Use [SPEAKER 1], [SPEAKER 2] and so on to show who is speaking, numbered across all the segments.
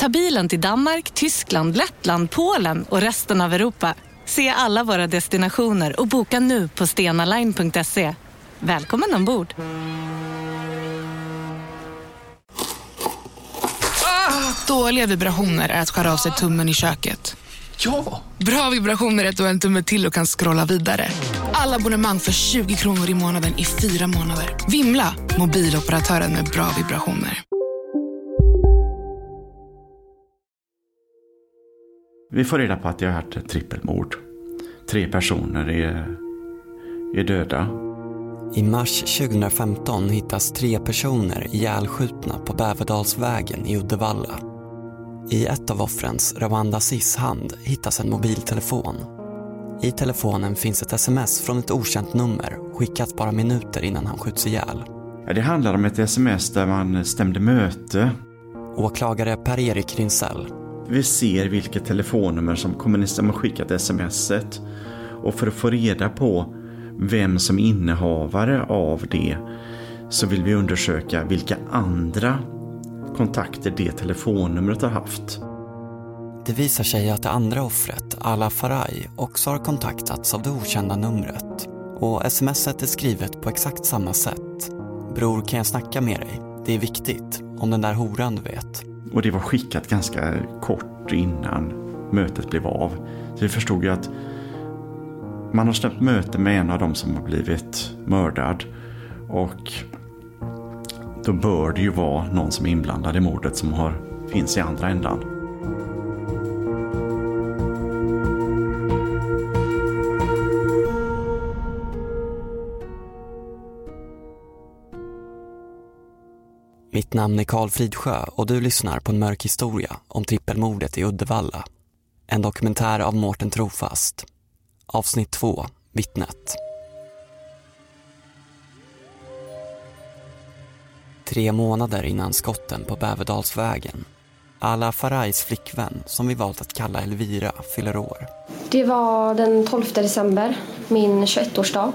[SPEAKER 1] Ta bilen till Danmark, Tyskland, Lettland, Polen och resten av Europa. Se alla våra destinationer och boka nu på stenaline.se. Välkommen ombord!
[SPEAKER 2] Dåliga vibrationer är att skära av sig tummen i köket.
[SPEAKER 3] Ja!
[SPEAKER 2] Bra vibrationer är att du har en tumme till och kan scrolla vidare. Alla abonnemang för 20 kronor i månaden i fyra månader. Vimla! Mobiloperatören med bra vibrationer.
[SPEAKER 3] Vi får reda på att det har varit ett trippelmord. Tre personer är, är döda.
[SPEAKER 4] I mars 2015 hittas tre personer ihjälskjutna på Bäverdalsvägen i Uddevalla. I ett av offrens, Rawanda Sis hand, hittas en mobiltelefon. I telefonen finns ett sms från ett okänt nummer skickat bara minuter innan han skjuts ihjäl.
[SPEAKER 3] Ja, det handlar om ett sms där man stämde möte.
[SPEAKER 4] Åklagare Per-Erik Rinsell.
[SPEAKER 3] Vi ser vilket telefonnummer som kommunisten har skickat smset. Och för att få reda på vem som är innehavare av det så vill vi undersöka vilka andra kontakter det telefonnumret har haft.
[SPEAKER 4] Det visar sig att det andra offret, Ala Faraj, också har kontaktats av det okända numret. Och smset är skrivet på exakt samma sätt. Bror, kan jag snacka med dig? Det är viktigt. Om den där horan du vet.
[SPEAKER 3] Och det var skickat ganska kort innan mötet blev av. Så vi förstod ju att man har stämt möte med en av dem som har blivit mördad. Och då bör det ju vara någon som är inblandad i mordet som har, finns i andra ändan.
[SPEAKER 4] Mitt namn är Karl Fridsjö och du lyssnar på en mörk historia om trippelmordet i Uddevalla. En dokumentär av Mårten Trofast. Avsnitt 2, Vittnet. Tre månader innan skotten på Bäverdalsvägen. Alla Farajs flickvän, som vi valt att kalla Elvira, fyller år.
[SPEAKER 5] Det var den 12 december, min 21-årsdag.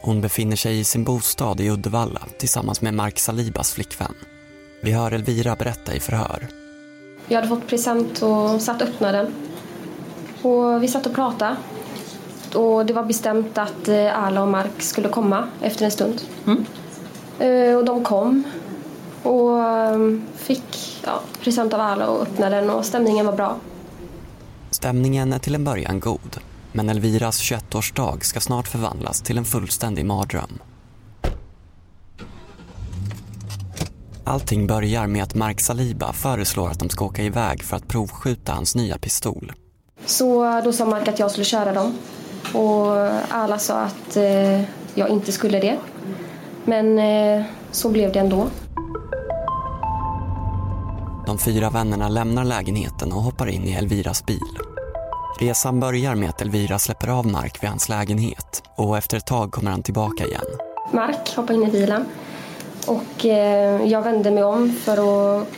[SPEAKER 4] Hon befinner sig i sin bostad i Uddevalla tillsammans med Mark Salibas flickvän. Vi hör Elvira berätta i förhör.
[SPEAKER 5] Jag hade fått present och satt och öppnade den. Och vi satt och pratade. Och det var bestämt att eh, Ala och Mark skulle komma efter en stund. Eh, Och de kom och eh, fick ja, present av Ala och öppnade den och stämningen var bra.
[SPEAKER 4] Stämningen är till en början god, men Elviras 21-årsdag ska snart förvandlas till en fullständig mardröm. Allting börjar med att Mark Saliba föreslår att de ska åka iväg för att provskjuta hans nya pistol.
[SPEAKER 5] Så då sa Mark att jag skulle köra dem. Och alla sa att eh, jag inte skulle det. Men eh, så blev det ändå.
[SPEAKER 4] De fyra vännerna lämnar lägenheten och hoppar in i Elviras bil. Resan börjar med att Elvira släpper av Mark vid hans lägenhet och efter ett tag kommer han tillbaka igen.
[SPEAKER 5] Mark hoppar in i bilen. Och eh, jag vände mig om för att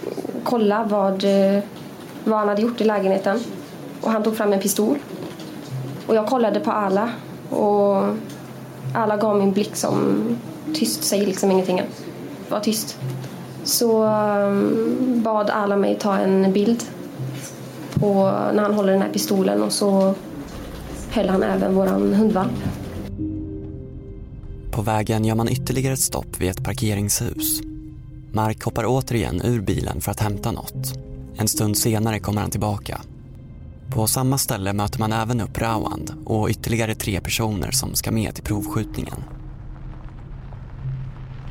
[SPEAKER 5] kolla vad, eh, vad han hade gjort i lägenheten. Och han tog fram en pistol. Och jag kollade på alla. Och alla gav mig en blick som tyst, säger liksom ingenting. Var tyst. Så eh, bad alla mig ta en bild och när han håller den här pistolen och så höll han även våran hundvalp.
[SPEAKER 4] På vägen gör man ytterligare ett stopp vid ett parkeringshus. Mark hoppar återigen ur bilen för att hämta något. En stund senare kommer han tillbaka. På samma ställe möter man även upp Rawand och ytterligare tre personer som ska med till provskjutningen.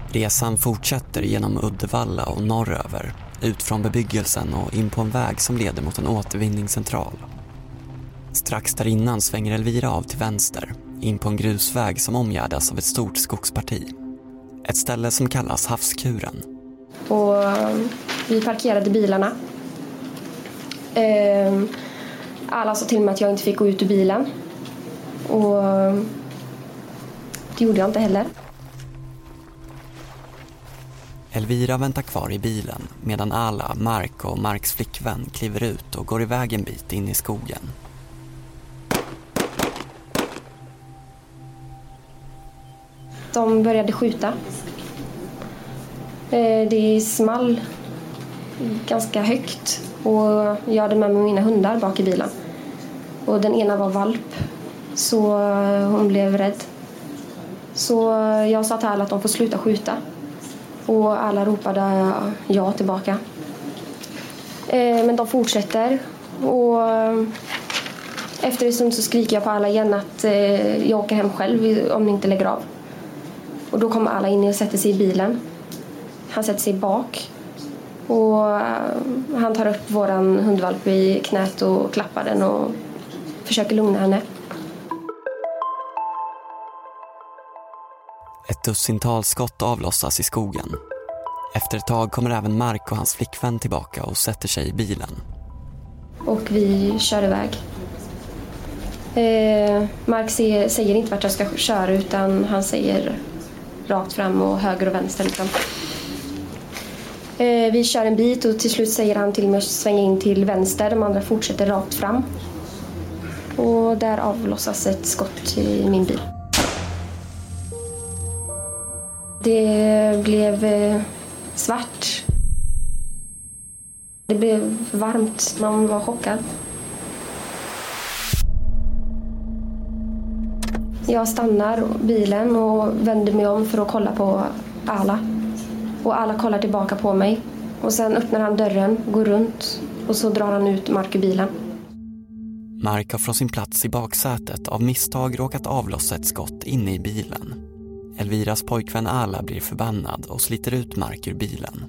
[SPEAKER 4] Resan fortsätter genom Uddevalla och norröver, ut från bebyggelsen och in på en väg som leder mot en återvinningscentral. Strax där innan svänger Elvira av till vänster, in på en grusväg som omgärdas av ett stort skogsparti. Ett ställe som kallas Havskuren.
[SPEAKER 5] Och eh, vi parkerade bilarna. Ehm, alla sa till mig att jag inte fick gå ut ur bilen. Och eh, det gjorde jag inte heller.
[SPEAKER 4] Elvira väntar kvar i bilen medan Ala, Mark och Marks flickvän kliver ut och går iväg en bit in i skogen.
[SPEAKER 5] De började skjuta. Eh, det small ganska högt och jag hade med mig mina hundar bak i bilen. Och den ena var valp, så hon blev rädd. Så jag sa till alla att de får sluta skjuta. Och alla ropade ja tillbaka. Eh, men de fortsätter. Och eh, efter en stund så skriker jag på alla igen att eh, jag åker hem själv om ni inte lägger av. Och då kommer alla in och sätter sig i bilen. Han sätter sig bak. Och han tar upp våran hundvalp i knät och klappar den och försöker lugna henne.
[SPEAKER 4] Ett dussintal skott avlossas i skogen. Efter ett tag kommer även Mark och hans flickvän tillbaka och sätter sig i bilen.
[SPEAKER 5] Och vi kör iväg. Eh, Mark se, säger inte vart jag ska köra utan han säger rakt fram och höger och vänster. Liksom. Eh, vi kör en bit och till slut säger han till mig att svänga in till vänster. De andra fortsätter rakt fram. Och där avlossas ett skott i min bil. Det blev eh, svart. Det blev varmt. Man var chockad. Jag stannar bilen och vänder mig om för att kolla på alla. Och alla kollar tillbaka på mig. Och sen öppnar han dörren, går runt och så drar han ut Mark ur bilen.
[SPEAKER 4] Mark har från sin plats i baksätet av misstag råkat avlossa ett skott inne i bilen. Elviras pojkvän Ala blir förbannad och sliter ut Mark ur bilen.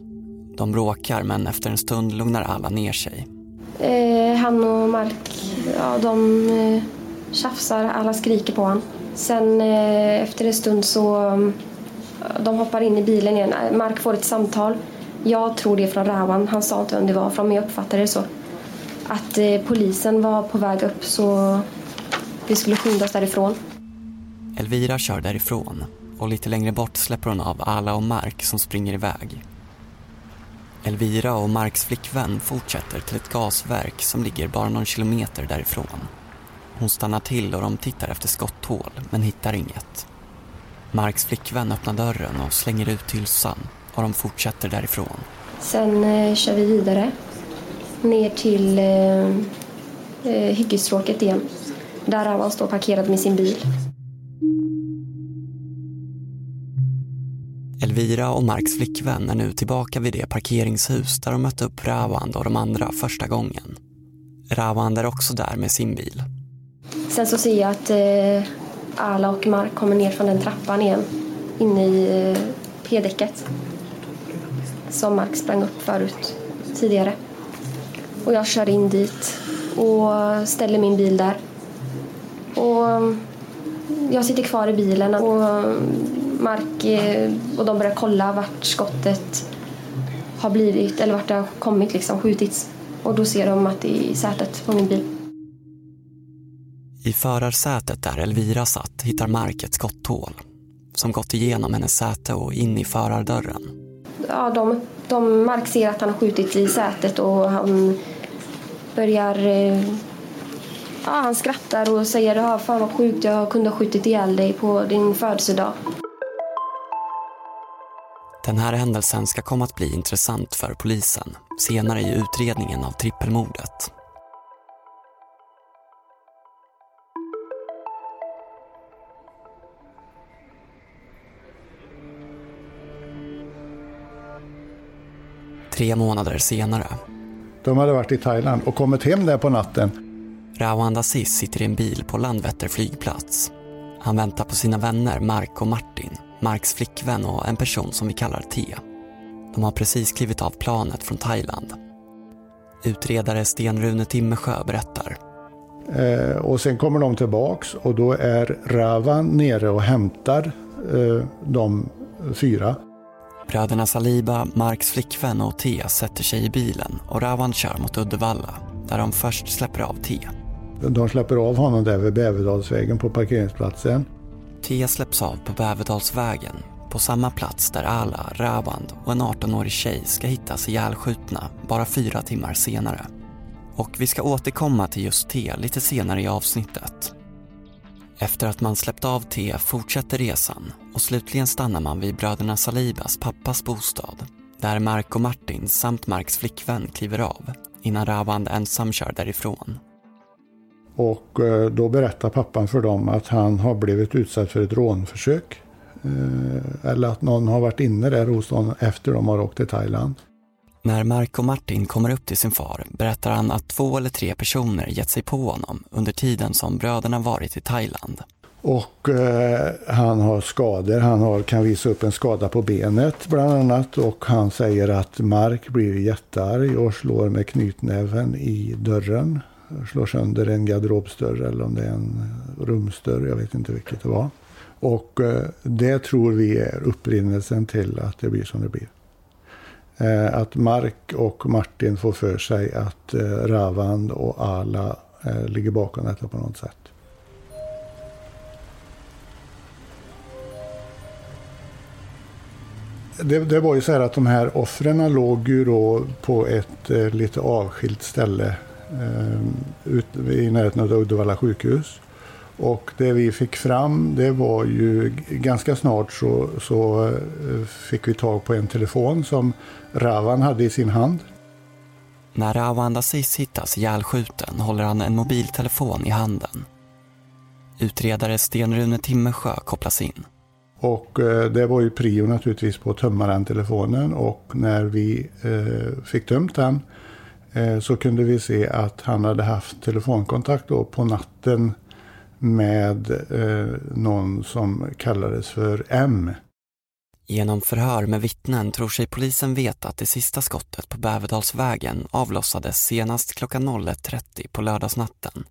[SPEAKER 4] De bråkar men efter en stund lugnar Ala ner sig.
[SPEAKER 5] Eh, han och Mark, ja de eh, tjafsar, alla skriker på honom. Sen eh, efter en stund så eh, de hoppar in i bilen igen. Mark får ett samtal. Jag tror det är från Rawan. Han sa inte vem det var från men jag uppfattade det så. Att eh, polisen var på väg upp så vi skulle skynda oss därifrån.
[SPEAKER 4] Elvira kör därifrån och lite längre bort släpper hon av Ala och Mark som springer iväg. Elvira och Marks flickvän fortsätter till ett gasverk som ligger bara någon kilometer därifrån. Hon stannar till och de tittar efter skotthål men hittar inget. Marks flickvän öppnar dörren och slänger ut hylsan och de fortsätter därifrån.
[SPEAKER 5] Sen eh, kör vi vidare ner till eh, eh hyggesstråket igen. Där Rawan står parkerad med sin bil.
[SPEAKER 4] Elvira och Marks flickvän är nu tillbaka vid det parkeringshus där de mötte upp Rawand och de andra första gången. Rawand är också där med sin bil.
[SPEAKER 5] Sen så ser jag att eh, Ala och Mark kommer ner från den trappan igen. Inne i eh, P-däcket. Som Mark sprang upp förut, tidigare. Och jag kör in dit och ställer min bil där. Och mm, jag sitter kvar i bilen och mm, Mark eh, och de börjar kolla vart skottet har blivit eller vart det har kommit liksom, skjutits. Och då ser de att det är i sätet på min bil.
[SPEAKER 4] I förarsätet där Elvira satt hittar Mark ett skotthål som gått igenom hennes säte och in i förardörren.
[SPEAKER 5] Ja, de, de Mark ser att han har skjutit i sätet och han börjar... eh, Ja, han skrattar och säger ja, fan vad sjukt, jag kunde ha skjutit ihjäl dig på din födelsedag.
[SPEAKER 4] Den här händelsen ska komma att bli intressant för polisen senare i utredningen av trippelmordet. Tre månader senare.
[SPEAKER 6] De hade varit i Thailand och kommit hem där på natten.
[SPEAKER 4] Rawand Aziz sitter i en bil på Landvetter flygplats. Han väntar på sina vänner Mark och Martin, Marks flickvän och en person som vi kallar T. De har precis klivit av planet från Thailand. Utredare Sten-Rune Timmersjö berättar.
[SPEAKER 6] Eh, och sen kommer de tillbaks och då är Ravan nere och hämtar eh, de fyra.
[SPEAKER 4] Bröderna Saliba, Marks flickvän och T sätter sig i bilen och Rawan kör mot Uddevalla där de först släpper av T.
[SPEAKER 6] De släpper av honom där vid Bäverdalsvägen på parkeringsplatsen.
[SPEAKER 4] Tia släpps av på Bävedalsvägen, på samma plats där Ala, Ravand och en 18-årig tjej ska hittas ihjälskjutna bara fyra timmar senare. Och vi ska återkomma till just T lite senare i avsnittet. Efter att man släppt av T fortsätter resan och slutligen stannar man vid bröderna Salibas pappas bostad där Mark och Martin samt Marks flickvän kliver av innan Ravand ensam kör därifrån.
[SPEAKER 6] Och eh, då berättar pappan för dem att han har blivit utsatt för ett rånförsök. Eh, eller att någon har varit inne där hos honom efter de har åkt till Thailand.
[SPEAKER 4] När Mark och Martin kommer upp till sin far berättar han att två eller tre personer gett sig på honom under tiden som bröderna varit i Thailand.
[SPEAKER 6] Och eh, han har skador. Han har, kan visa upp en skada på benet bland annat. Och han säger att Mark blir jättearg och slår med knytnäven i dörren. Slår sönder en garderobsdörr eller om det är en rumsdörr. Jag vet inte vilket det var. Och eh, det tror vi är upprinnelsen till att det blir som det blir. Eh, att Mark och Martin får för sig att eh, Ravand och Ala ligger bakom detta på något sätt. Det, det, var ju så här att de här offren låg ju då på ett eh, lite avskilt ställe ut, i närheten av Uddevalla sjukhus. Och det vi fick fram det var ju ganska snart så, så eh, fick vi tag på en telefon som Ravan hade i sin hand.
[SPEAKER 4] När Ravan Aziz hittas ihjälskjuten håller han en mobiltelefon i handen. Utredare Sten-Rune Timmersjö kopplas in.
[SPEAKER 6] Och eh, det var ju prio naturligtvis på att tömma den telefonen och när vi eh, fick tömt den eh, Eh, så kunde vi se att han hade haft telefonkontakt då på natten med eh, någon som kallades för M.
[SPEAKER 4] Genom förhör med vittnen tror sig polisen veta att det sista skottet på Bäverdalsvägen avlossades senast klockan 01.30 på lördagsnatten.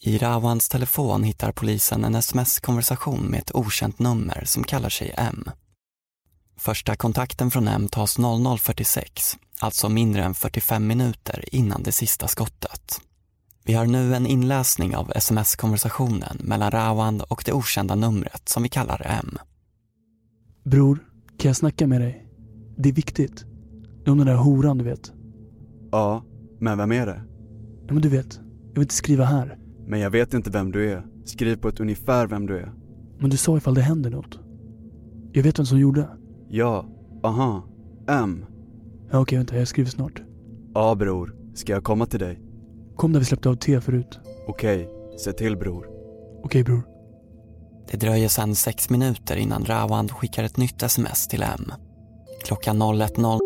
[SPEAKER 4] I Rawans telefon hittar polisen en sms-konversation med ett okänt nummer som kallar sig M. Första kontakten från M tas 00.46, alltså mindre än 45 minuter innan det sista skottet. Vi har nu en inläsning av sms-konversationen mellan Rawand och det okända numret som vi kallar M.
[SPEAKER 7] Bror, kan jag snacka med dig? Det är viktigt. Om den där horan du vet.
[SPEAKER 8] Ja, men vem är det?
[SPEAKER 7] Ja, men du vet, jag vill inte skriva här.
[SPEAKER 8] Men jag vet inte vem du är. Skriv på ett ungefär vem du är.
[SPEAKER 7] Men du sa ifall det händer något. Jag vet vem som gjorde.
[SPEAKER 8] Ja, aha, M.
[SPEAKER 7] Ja, okej, vänta, jag skriver snart.
[SPEAKER 8] Ja bror, ska jag komma till dig?
[SPEAKER 7] Kom där vi släppte av te förut.
[SPEAKER 8] Okej, se till bror.
[SPEAKER 7] Okej bror.
[SPEAKER 4] Det dröjer sedan sex minuter innan Rawand skickar ett nytt sms till M. Klockan 01.00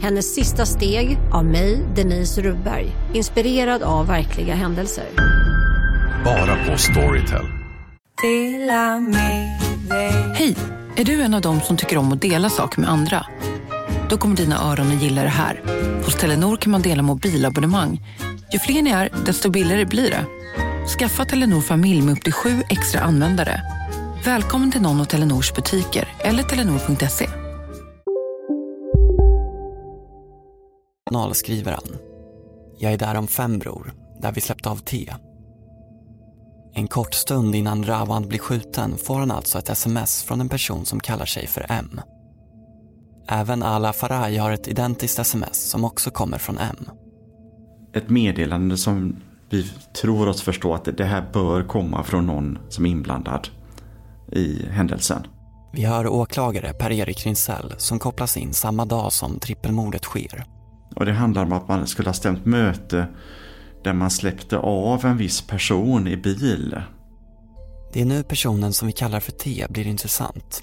[SPEAKER 9] Hennes sista steg av mig, Denise Rubberg. Inspirerad av verkliga händelser.
[SPEAKER 10] Bara på Storytel.
[SPEAKER 11] Hej! Är du en av dem som tycker om att dela saker med andra? Då kommer dina öron att gilla det här. Hos Telenor kan man dela mobilabonnemang. Ju fler ni är, desto billigare blir det. Skaffa Telenor familj med upp till sju extra användare. Välkommen till någon av Telenors butiker eller telenor.se.
[SPEAKER 4] Noll skriver han. Jag är där om fem bror, där vi släppte av T. En kort stund innan Ravand blir skjuten får han alltså ett sms från en person som kallar sig för M. Även Ala Faraj har ett identiskt sms som också kommer från M.
[SPEAKER 3] Ett meddelande som vi tror oss förstå att det här bör komma från någon som är inblandad i händelsen.
[SPEAKER 4] Vi hör åklagare Per-Erik Rinsell som kopplas in samma dag som trippelmordet sker.
[SPEAKER 3] Och det handlar om att man skulle ha stämt möte där man släppte av en viss person i bil.
[SPEAKER 4] Det är nu personen som vi kallar för T blir intressant.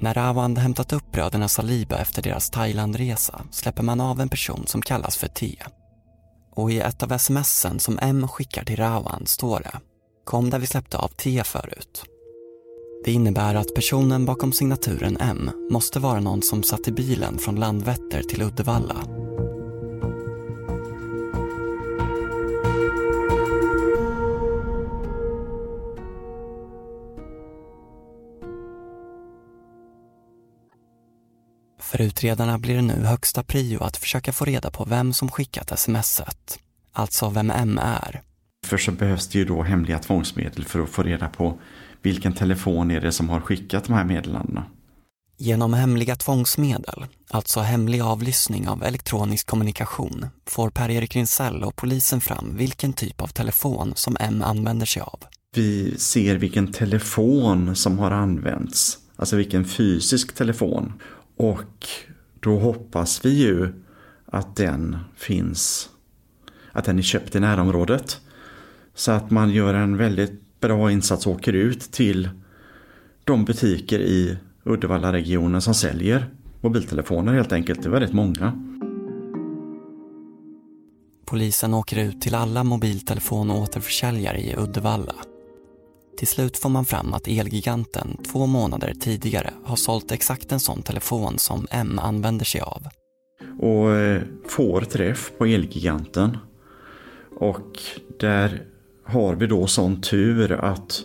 [SPEAKER 4] När Rawand hämtat upp bröderna Saliba efter deras Thailandresa släpper man av en person som kallas för T. Och i ett av smsen som M skickar till Rawan står det Kom där vi släppte av T förut. Det innebär att personen bakom signaturen M måste vara någon som satt i bilen från Landvetter till Uddevalla. För utredarna blir det nu högsta prio att försöka få reda på vem som skickat smset. Alltså vem M är.
[SPEAKER 3] För så behövs det ju då hemliga tvångsmedel för att få reda på vilken telefon är det som har skickat de här meddelandena.
[SPEAKER 4] Genom hemliga tvångsmedel, alltså hemlig avlyssning av elektronisk kommunikation, får Per-Erik Rinsell och polisen fram vilken typ av telefon som M använder sig av.
[SPEAKER 3] Vi ser vilken telefon som har använts, alltså vilken fysisk telefon. Och då hoppas vi ju att den finns, att den är köpt i närområdet. Så att man gör en väldigt bra insats och åker ut till de butiker i Uddevalla-regionen som säljer mobiltelefoner helt enkelt. Det var rätt många.
[SPEAKER 4] Polisen åker ut till alla mobiltelefon och återförsäljare i Uddevalla. Till slut får man fram att Elgiganten två månader tidigare har sålt exakt en sån telefon som M använder sig av.
[SPEAKER 3] Och eh, får träff på Elgiganten. Och där har vi då sån tur att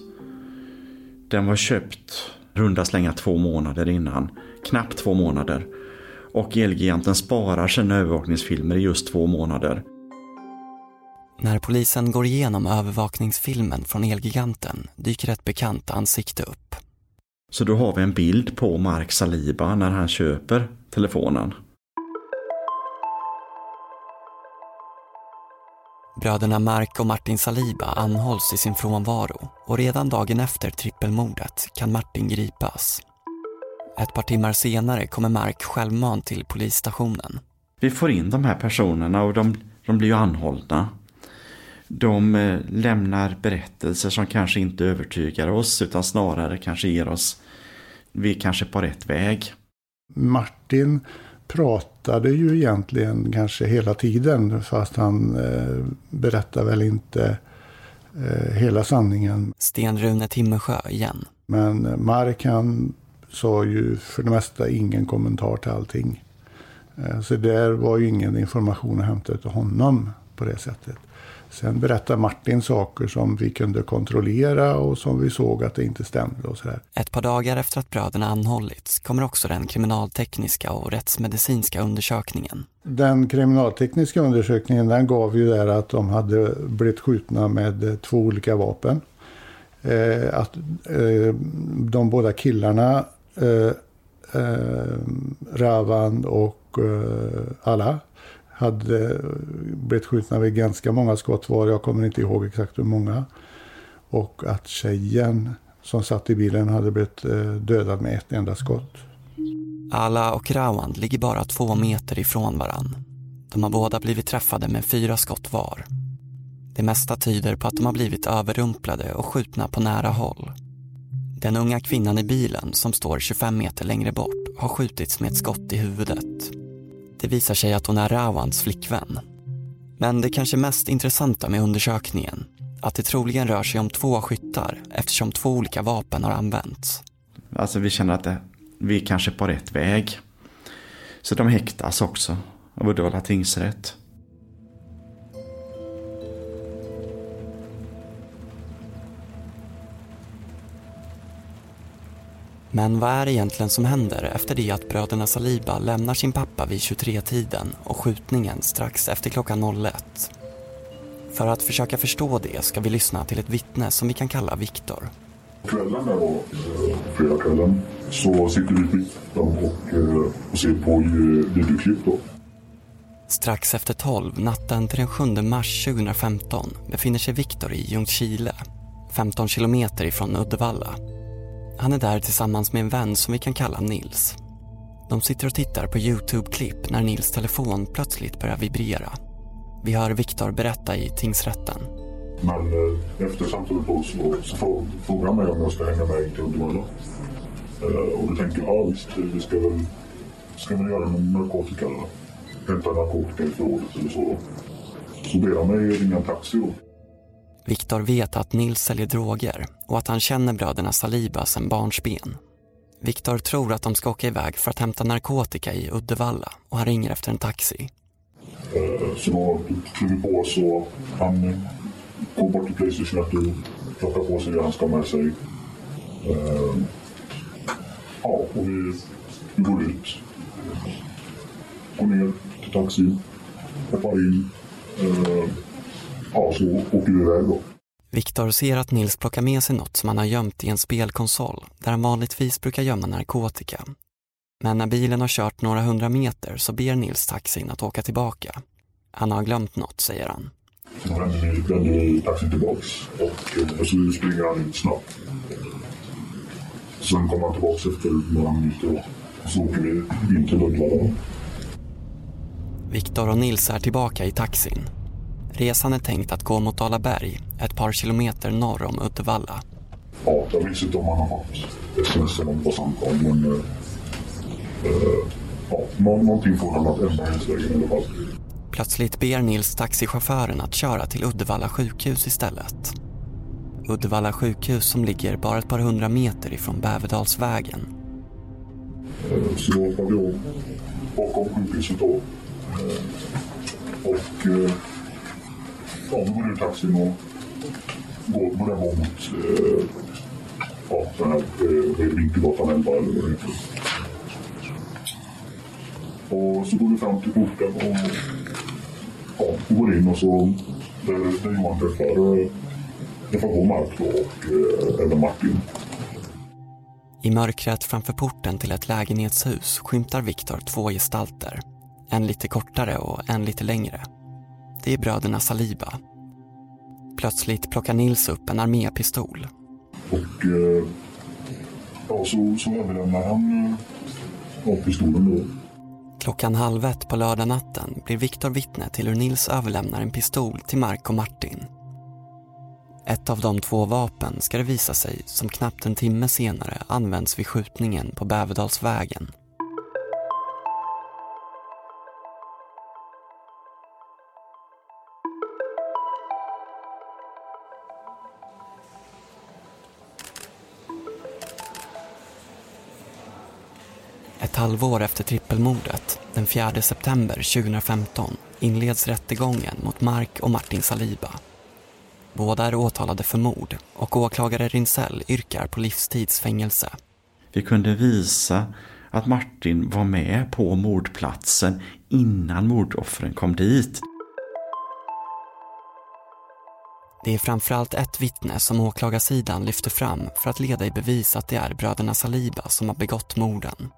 [SPEAKER 3] den var köpt runda slänga två månader innan. Knappt två månader. Och Elgiganten sparar sina övervakningsfilmer i just två månader.
[SPEAKER 4] När polisen går igenom övervakningsfilmen från Elgiganten dyker ett bekant ansikte upp.
[SPEAKER 3] Så då har vi en bild på Mark Saliba när han köper telefonen.
[SPEAKER 4] Bröderna Mark och Martin Saliba anhålls i sin frånvaro och redan dagen efter trippelmordet kan Martin gripas. Ett par timmar senare kommer Mark självmant till polisstationen.
[SPEAKER 3] Vi får in de här personerna och de, de blir ju anhållna. De eh, lämnar berättelser som kanske inte övertygar oss utan snarare kanske ger oss, vi är kanske på rätt väg.
[SPEAKER 6] Martin pratade ju egentligen kanske hela tiden fast han eh, berättar väl inte eh, hela sanningen.
[SPEAKER 4] Sten-Rune Timmersjö igen.
[SPEAKER 6] Men Mark han sa ju för det mesta ingen kommentar till allting. Eh, så där var ju ingen information att hämta av honom på det sättet. Sen berättar Martin saker som vi kunde kontrollera och som vi såg att det inte stämde och sådär.
[SPEAKER 4] Ett par dagar efter att bröderna anhållits kommer också den kriminaltekniska och rättsmedicinska undersökningen.
[SPEAKER 6] Den kriminaltekniska undersökningen den gav ju där att de hade blivit skjutna med två olika vapen. Eh, att eh, de båda killarna, eh, eh Ravan och eh, Alla, hade blivit skjutna vid ganska många skott var. Jag kommer inte ihåg exakt hur många. Och att tjejen som satt i bilen hade blivit eh, dödad med ett enda skott.
[SPEAKER 4] Ala och Rawand ligger bara två meter ifrån varann. De har båda blivit träffade med fyra skott var. Det mesta tyder på att de har blivit överrumplade och skjutna på nära håll. Den unga kvinnan i bilen som står 25 meter längre bort har skjutits med ett skott i huvudet. Det visar sig att hon är Rawans flickvän. Men det kanske mest intressanta med undersökningen, att det troligen rör sig om två skyttar eftersom två olika vapen har använts.
[SPEAKER 3] Alltså vi känner att det, vi är kanske på rätt väg. Så de häktas också av Uddevalla tingsrätt.
[SPEAKER 4] Men vad är det egentligen som händer efter det att bröderna Saliba lämnar sin pappa vid 23-tiden och skjutningen strax efter klockan 01? För att försöka förstå det ska vi lyssna till ett vittne som vi kan kalla Viktor.
[SPEAKER 12] Kvällen där då, fredagskvällen, så sitter vi i skiten och, eh, och ser på videoklipp då.
[SPEAKER 4] Strax efter 12 natten till den 7 mars 2015 befinner sig Viktor i Ljungskile, 15 kilometer ifrån Uddevalla han är där tillsammans med en vän som vi kan kalla Nils. De sitter och tittar på Youtube-klipp när Nils telefon plötsligt börjar vibrera. Vi hör Viktor berätta i tingsrätten.
[SPEAKER 12] Men eh, efter samtalet så, så frågar han mig om jag ska hänga med till Uddevalla. Eh, och då tänker jag, ja visst, vi ska väl, ska väl göra med narkotika. Hämta narkotika i förrådet eller så. Så ber han mig ringa en taxi då.
[SPEAKER 4] Viktor vet att Nils säljer droger och att han känner bröderna Saliba sedan barnsben. Viktor tror att de ska åka iväg för att hämta narkotika i Uddevalla och han ringer efter en taxi.
[SPEAKER 12] Så då kliver vi på så han går bort till Playstation och plockar på sig det han ska ha med sig. Ehm, ja, och vi, vi går ut. Går ner till taxin, hoppar in. Ehm, Ja, så åker vi iväg då.
[SPEAKER 4] Viktor ser att Nils plockar med sig något som han har gömt i en spelkonsol där han vanligtvis brukar gömma narkotika. Men när bilen har kört några hundra meter så ber Nils taxin att åka tillbaka. Han har glömt något, säger han.
[SPEAKER 12] Sen vänder taxin tillbaks och eh, så springer han snabbt. Sen kommer han tillbaks efter några minuter och så åker vi in till Uddevalla.
[SPEAKER 4] Viktor och Nils är tillbaka i taxin. Resan är tänkt att gå mot Dalaberg, ett par kilometer norr om Uddevalla.
[SPEAKER 12] Ja, jag minns inte om han har fått sms eller om det var samtal, men eh, eh, ja, nå- någonting får han att ändra hästvägen i alla fall.
[SPEAKER 4] Plötsligt ber Nils taxichauffören att köra till Uddevalla sjukhus istället. Uddevalla sjukhus som ligger bara ett par hundra meter ifrån Bäverdalsvägen.
[SPEAKER 12] Eh, Så då hoppade jag bakom sjukhuset då. Eh, Och ja, då går ur taxin och går, börjar gå mot eh, ja, den här eh, Vinkelgatan 11 eller vad det heter. Och så går du fram till porten och ja, går in och så där, där Johan träffar, eh, träffar på Mark då och eh, även Martin.
[SPEAKER 4] I mörkret framför porten till ett lägenhetshus skymtar Viktor två gestalter. En lite kortare och en lite längre. Det är bröderna Saliba. Plötsligt plockar Nils upp en armépistol.
[SPEAKER 12] Och eh, ja, så, så överlämnar han eh, ja, pistolen då.
[SPEAKER 4] Klockan halv ett på lördagnatten blir Viktor vittne till hur Nils överlämnar en pistol till Mark och Martin. Ett av de två vapen ska det visa sig som knappt en timme senare används vid skjutningen på Bäverdalsvägen. Halvår efter trippelmordet, den 4 september 2015, inleds rättegången mot Mark och Martin Saliba. Båda är åtalade för mord och åklagare Rinsell yrkar på livstidsfängelse.
[SPEAKER 3] Vi kunde visa att Martin var med på mordplatsen innan mordoffren kom dit.
[SPEAKER 4] Det är framförallt ett vittne som åklagarsidan lyfter fram för att leda i bevis att det är bröderna Saliba som har begått morden.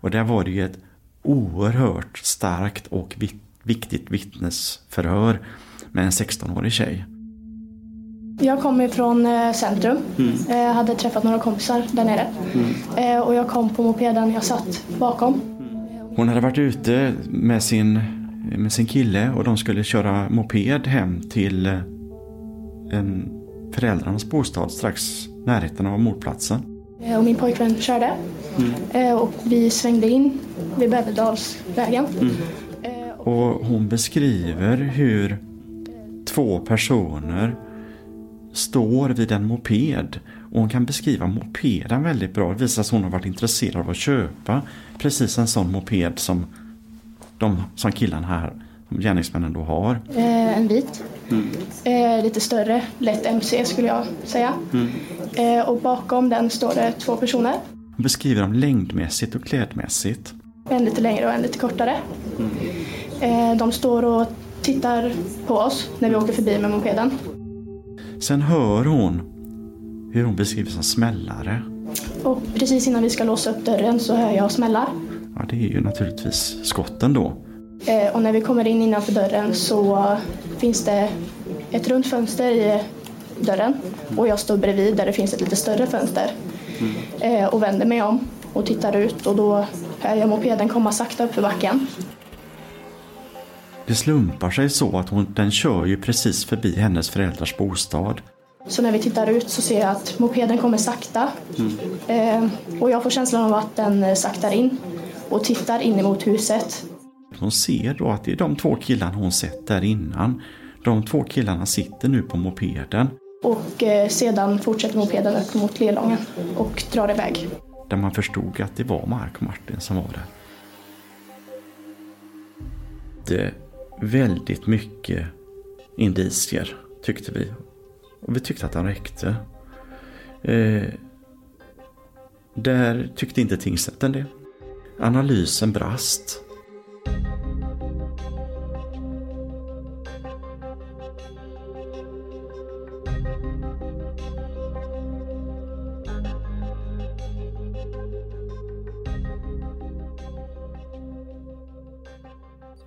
[SPEAKER 3] Och där var det ju ett oerhört starkt och viktigt vittnesförhör med en 16-årig tjej.
[SPEAKER 13] Jag kommer från eh, centrum. Jag hade träffat några kompisar där nere. Eh, Och jag kom på mopeden jag satt bakom.
[SPEAKER 3] Hon hade varit ute med sin, med sin kille och de skulle köra moped hem till eh, en föräldrarnas bostad strax närheten av mordplatsen.
[SPEAKER 13] Eh, Och min pojkvän körde. Eh, Och vi svängde in vid Bäverdalsvägen.
[SPEAKER 3] Och hon beskriver hur två personer står vid en moped och hon kan beskriva mopeden väldigt bra. Det visar att hon har varit intresserad av att köpa precis en sån moped som de som killarna här, gärningsmännen då har.
[SPEAKER 13] Eh, En vit. Eh, Lite större, lätt MC skulle jag säga. Eh, Och bakom den står det två personer.
[SPEAKER 3] Hon beskriver dem längdmässigt och klädmässigt.
[SPEAKER 13] En lite längre och en lite kortare. Eh, De står och tittar på oss när vi åker förbi med mopeden.
[SPEAKER 3] Sen hör hon hur hon beskrivs som smällare.
[SPEAKER 13] Och precis innan vi ska låsa upp dörren så hör jag smällar.
[SPEAKER 3] Ja, det är ju naturligtvis skotten då.
[SPEAKER 13] Eh, Och när vi kommer in innanför dörren så finns det ett runt fönster i dörren. Och jag står bredvid där det finns ett lite större fönster. Eh, Och vänder mig om och tittar ut och då hör jag mopeden komma sakta upp för backen.
[SPEAKER 3] Det slumpar sig så att hon, den kör ju precis förbi hennes föräldrars bostad.
[SPEAKER 13] Så när vi tittar ut så ser jag att mopeden kommer sakta. Eh, Och jag får känslan av att den saktar in och tittar in emot huset.
[SPEAKER 3] Hon ser då att det är de två killarna hon sett där innan. De två killarna sitter nu på mopeden.
[SPEAKER 13] Och eh, sedan fortsätter mopeden upp mot Lelången och drar iväg.
[SPEAKER 3] Där man förstod att det var Mark Martin som var där. Det är väldigt mycket indicier tyckte vi. Och vi tyckte att de räckte. Eh, där tyckte inte tingsrätten det. Analysen brast.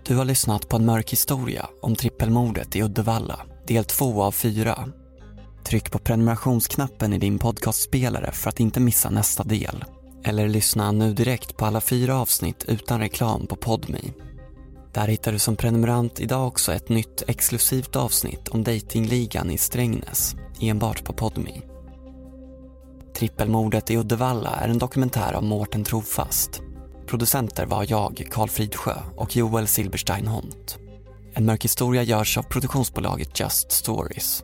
[SPEAKER 4] Du har lyssnat på en mörk historia om trippelmordet i Uddevalla, del 2 av 4. Tryck på prenumerationsknappen i din podcastspelare för att inte missa nästa del. Eller lyssna nu direkt på alla fyra avsnitt utan reklam på Podme. Där hittar du som prenumerant idag också ett nytt exklusivt avsnitt om datingligan i Strängnäs, enbart på Podme. Trippelmordet i Uddevalla är en dokumentär av Mårten Trofast. Producenter var jag, Karl Fridsjö och Joel Silberstein Hont. En mörk historia görs av produktionsbolaget Just Stories.